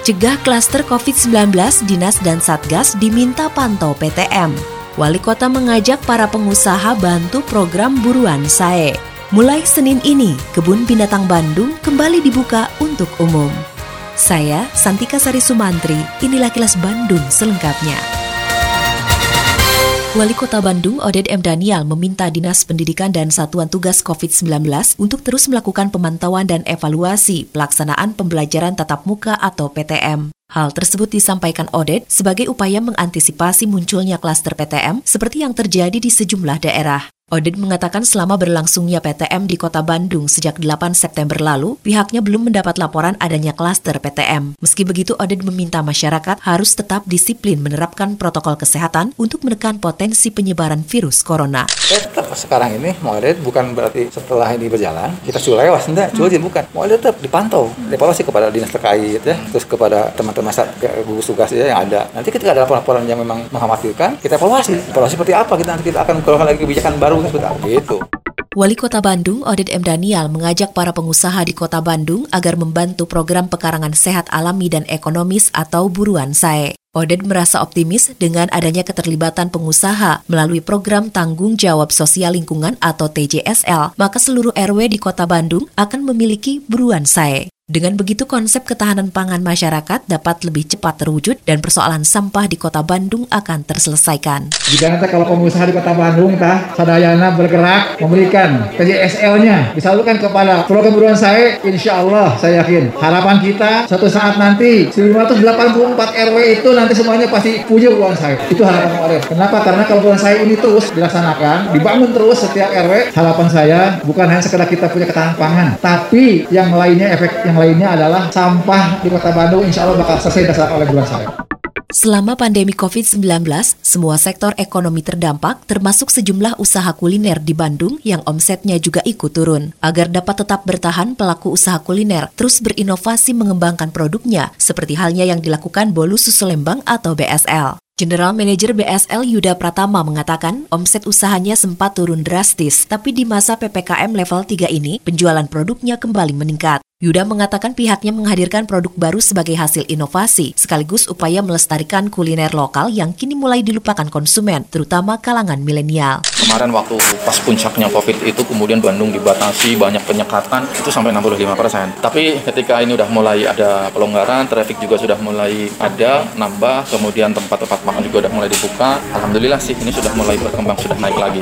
Cegah klaster COVID-19, Dinas dan Satgas diminta pantau PTM. Wali Kota mengajak para pengusaha bantu program buruan SAE. Mulai Senin ini, Kebun Binatang Bandung kembali dibuka untuk umum. Saya, Santika Sari Sumantri, inilah kilas Bandung selengkapnya. Wali Kota Bandung Oded M. Daniel meminta Dinas Pendidikan dan Satuan Tugas COVID-19 untuk terus melakukan pemantauan dan evaluasi pelaksanaan pembelajaran tatap muka atau PTM. Hal tersebut disampaikan Oded sebagai upaya mengantisipasi munculnya klaster PTM seperti yang terjadi di sejumlah daerah. Oded mengatakan selama berlangsungnya PTM di kota Bandung sejak 8 September lalu, pihaknya belum mendapat laporan adanya klaster PTM. Meski begitu, Oded meminta masyarakat harus tetap disiplin menerapkan protokol kesehatan untuk menekan potensi penyebaran virus corona. Saya tetap sekarang ini, mau bukan berarti setelah ini berjalan, kita sudah lewat, enggak, hmm. bukan. Mau tetap dipantau, evaluasi kepada dinas terkait, ya, terus kepada teman-teman gugus tugas ya, yang ada. Nanti ketika ada laporan-laporan yang memang mengkhawatirkan, kita evaluasi. Evaluasi seperti apa, kita nanti kita akan keluarkan lagi kebijakan baru gitu. Wali Kota Bandung, Oded M. Daniel, mengajak para pengusaha di Kota Bandung agar membantu program pekarangan sehat alami dan ekonomis atau buruan SAE. Oded merasa optimis dengan adanya keterlibatan pengusaha melalui program tanggung jawab sosial lingkungan atau TJSL, maka seluruh RW di Kota Bandung akan memiliki buruan SAE. Dengan begitu konsep ketahanan pangan masyarakat dapat lebih cepat terwujud dan persoalan sampah di kota Bandung akan terselesaikan. Jika nanti kalau pengusaha di kota Bandung tah sadayana bergerak memberikan PJSL-nya disalurkan kepada program buruan saya, insya Allah saya yakin harapan kita suatu saat nanti 984 RW itu nanti semuanya pasti punya buruan saya. Itu harapan Muarif. Kenapa? Karena kalau buruan saya ini terus dilaksanakan, dibangun terus setiap RW, harapan saya bukan hanya sekedar kita punya ketahanan pangan, tapi yang lainnya efek yang lainnya adalah sampah di kota Bandung insya Allah bakal selesai dilaksanakan oleh bulan saya. Selama pandemi COVID-19, semua sektor ekonomi terdampak termasuk sejumlah usaha kuliner di Bandung yang omsetnya juga ikut turun. Agar dapat tetap bertahan, pelaku usaha kuliner terus berinovasi mengembangkan produknya seperti halnya yang dilakukan Bolu Susu Lembang atau BSL. General Manager BSL Yuda Pratama mengatakan omset usahanya sempat turun drastis, tapi di masa PPKM level 3 ini penjualan produknya kembali meningkat. Yuda mengatakan pihaknya menghadirkan produk baru sebagai hasil inovasi, sekaligus upaya melestarikan kuliner lokal yang kini mulai dilupakan konsumen, terutama kalangan milenial. Kemarin waktu pas puncaknya COVID itu kemudian Bandung dibatasi, banyak penyekatan, itu sampai 65 persen. Tapi ketika ini udah mulai ada pelonggaran, traffic juga sudah mulai ada, nambah, kemudian tempat-tempat makan juga udah mulai dibuka. Alhamdulillah sih ini sudah mulai berkembang, sudah naik lagi.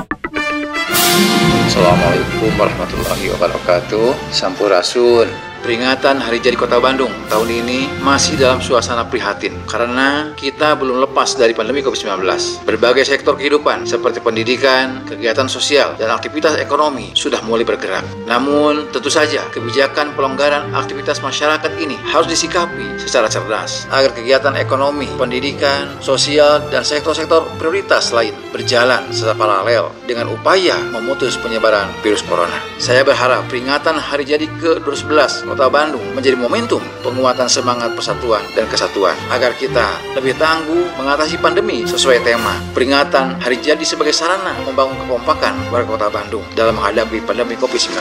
Assalamualaikum warahmatullahi wabarakatuh. Sampurasun. Peringatan Hari Jadi Kota Bandung tahun ini masih dalam suasana prihatin karena kita belum lepas dari pandemi COVID-19. Berbagai sektor kehidupan seperti pendidikan, kegiatan sosial, dan aktivitas ekonomi sudah mulai bergerak. Namun, tentu saja kebijakan pelonggaran aktivitas masyarakat ini harus disikapi secara cerdas agar kegiatan ekonomi, pendidikan, sosial, dan sektor-sektor prioritas lain berjalan secara paralel dengan upaya memutus penyebaran virus corona. Saya berharap peringatan Hari Jadi ke-12 Kota Bandung menjadi momentum penguatan semangat persatuan dan kesatuan agar kita lebih tangguh mengatasi pandemi sesuai tema peringatan Hari Jadi sebagai sarana membangun kekompakan warga Kota Bandung dalam menghadapi pandemi COVID-19.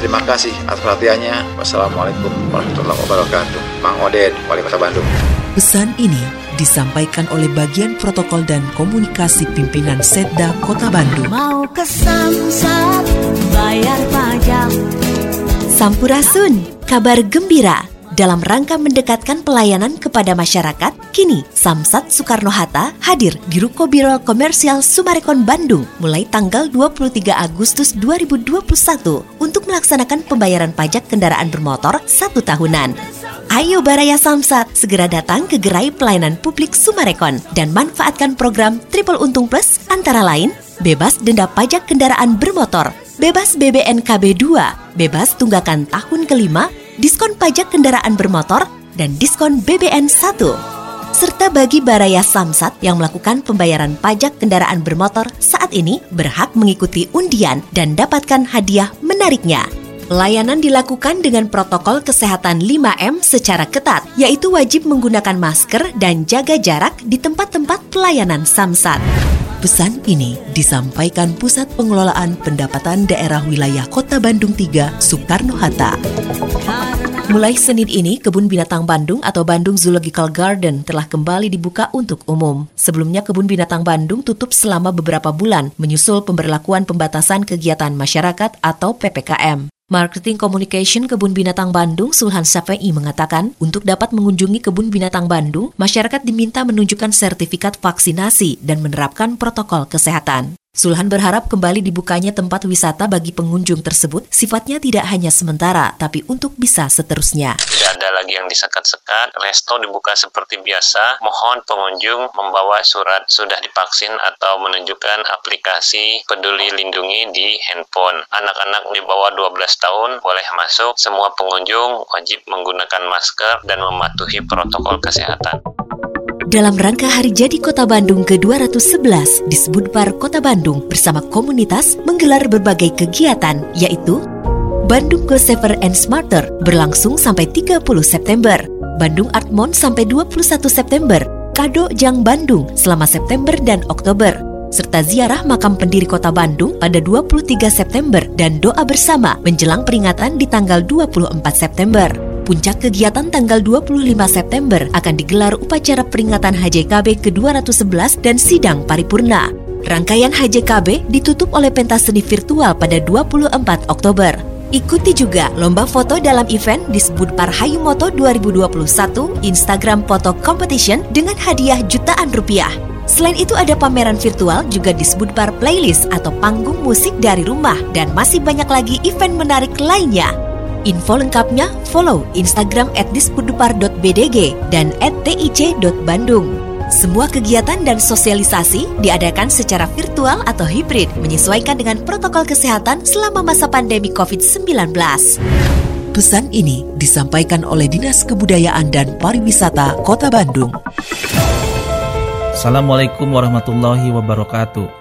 Terima kasih atas perhatiannya. Wassalamualaikum warahmatullahi wabarakatuh. Mang Oded, Wali Kota Bandung. Pesan ini disampaikan oleh bagian protokol dan komunikasi pimpinan Setda Kota Bandung. Mau ke Samsat, bayar pajak Sampurasun, kabar gembira. Dalam rangka mendekatkan pelayanan kepada masyarakat, kini Samsat Soekarno-Hatta hadir di Ruko Biro Komersial Sumarekon Bandung mulai tanggal 23 Agustus 2021 untuk melaksanakan pembayaran pajak kendaraan bermotor satu tahunan. Ayo Baraya Samsat, segera datang ke gerai pelayanan publik Sumarekon dan manfaatkan program Triple Untung Plus antara lain bebas denda pajak kendaraan bermotor bebas BBNKB 2, bebas tunggakan tahun kelima, diskon pajak kendaraan bermotor, dan diskon BBN 1. serta bagi Baraya Samsat yang melakukan pembayaran pajak kendaraan bermotor saat ini berhak mengikuti undian dan dapatkan hadiah menariknya. Pelayanan dilakukan dengan protokol kesehatan 5M secara ketat, yaitu wajib menggunakan masker dan jaga jarak di tempat-tempat pelayanan Samsat. Pesan ini disampaikan Pusat Pengelolaan Pendapatan Daerah Wilayah Kota Bandung 3, Soekarno-Hatta. Mulai Senin ini, Kebun Binatang Bandung atau Bandung Zoological Garden telah kembali dibuka untuk umum. Sebelumnya, Kebun Binatang Bandung tutup selama beberapa bulan menyusul pemberlakuan pembatasan kegiatan masyarakat atau PPKM. Marketing Communication Kebun Binatang Bandung Sulhan Safei mengatakan, untuk dapat mengunjungi Kebun Binatang Bandung, masyarakat diminta menunjukkan sertifikat vaksinasi dan menerapkan protokol kesehatan. Sulhan berharap kembali dibukanya tempat wisata bagi pengunjung tersebut sifatnya tidak hanya sementara, tapi untuk bisa seterusnya. Tidak ada lagi yang disekat-sekat, resto dibuka seperti biasa. Mohon pengunjung membawa surat sudah divaksin atau menunjukkan aplikasi peduli lindungi di handphone. Anak-anak di bawah 12 tahun boleh masuk, semua pengunjung wajib menggunakan masker dan mematuhi protokol kesehatan. Dalam rangka Hari Jadi Kota Bandung ke-211, disebut Bar Kota Bandung bersama komunitas menggelar berbagai kegiatan, yaitu Bandung Go Safer and Smarter berlangsung sampai 30 September, Bandung Art Month sampai 21 September, Kado Jang Bandung selama September dan Oktober, serta ziarah makam pendiri kota Bandung pada 23 September dan doa bersama menjelang peringatan di tanggal 24 September. Puncak kegiatan tanggal 25 September akan digelar upacara peringatan HJKB ke-211 dan sidang paripurna. Rangkaian HJKB ditutup oleh pentas seni virtual pada 24 Oktober. Ikuti juga lomba foto dalam event disebut Parhayu Moto 2021 Instagram Photo Competition dengan hadiah jutaan rupiah. Selain itu ada pameran virtual juga disebut bar playlist atau panggung musik dari rumah dan masih banyak lagi event menarik lainnya. Info lengkapnya follow Instagram at dispudupar.bdg dan at tic.bandung. Semua kegiatan dan sosialisasi diadakan secara virtual atau hibrid menyesuaikan dengan protokol kesehatan selama masa pandemi COVID-19. Pesan ini disampaikan oleh Dinas Kebudayaan dan Pariwisata Kota Bandung. Assalamualaikum warahmatullahi wabarakatuh.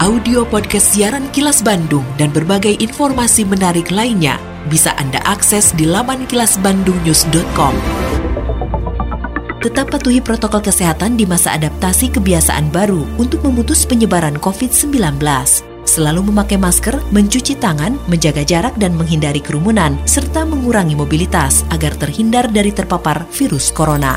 audio podcast siaran Kilas Bandung dan berbagai informasi menarik lainnya bisa Anda akses di laman kilasbandungnews.com. Tetap patuhi protokol kesehatan di masa adaptasi kebiasaan baru untuk memutus penyebaran COVID-19. Selalu memakai masker, mencuci tangan, menjaga jarak dan menghindari kerumunan, serta mengurangi mobilitas agar terhindar dari terpapar virus corona.